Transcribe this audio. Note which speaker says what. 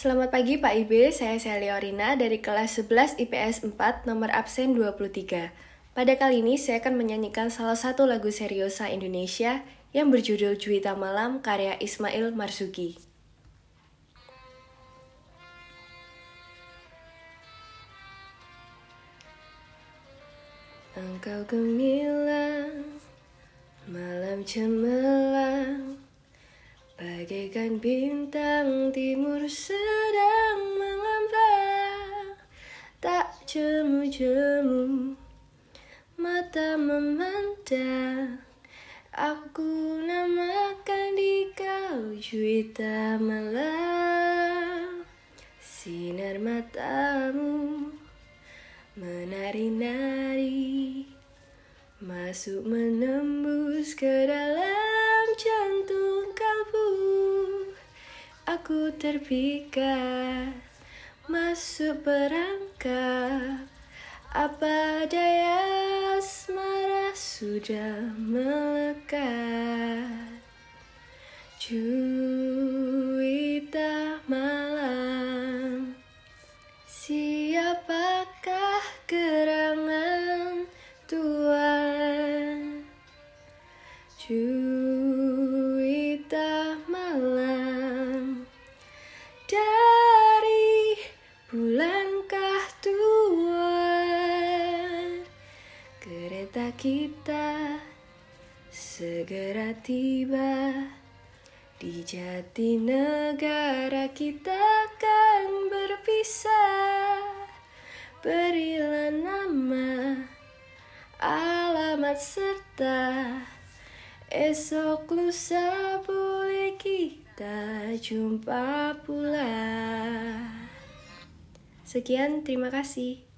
Speaker 1: Selamat pagi Pak Ibe, saya Celia Orina dari kelas 11 IPS 4 nomor absen 23. Pada kali ini saya akan menyanyikan salah satu lagu seriosa Indonesia yang berjudul Juwita Malam karya Ismail Marzuki. Engkau gemilang, malam cemerlang Bagaikan bintang timur sedang mengambang Tak jemu-jemu Mata memandang. Aku namakan di kau juita malam. Sinar matamu Menari-nari Masuk menembus ke dalam Aku terpikat masuk perangkap Apa daya asmara sudah melekat? Juwita malam Siapakah gerangan Tuhan? Juwita Dari bulankah Tuhan Kereta kita segera tiba Di jati negara kita akan berpisah. Berilah nama alamat serta Esok lusa boleh kita jumpa pula. Sekian, terima kasih.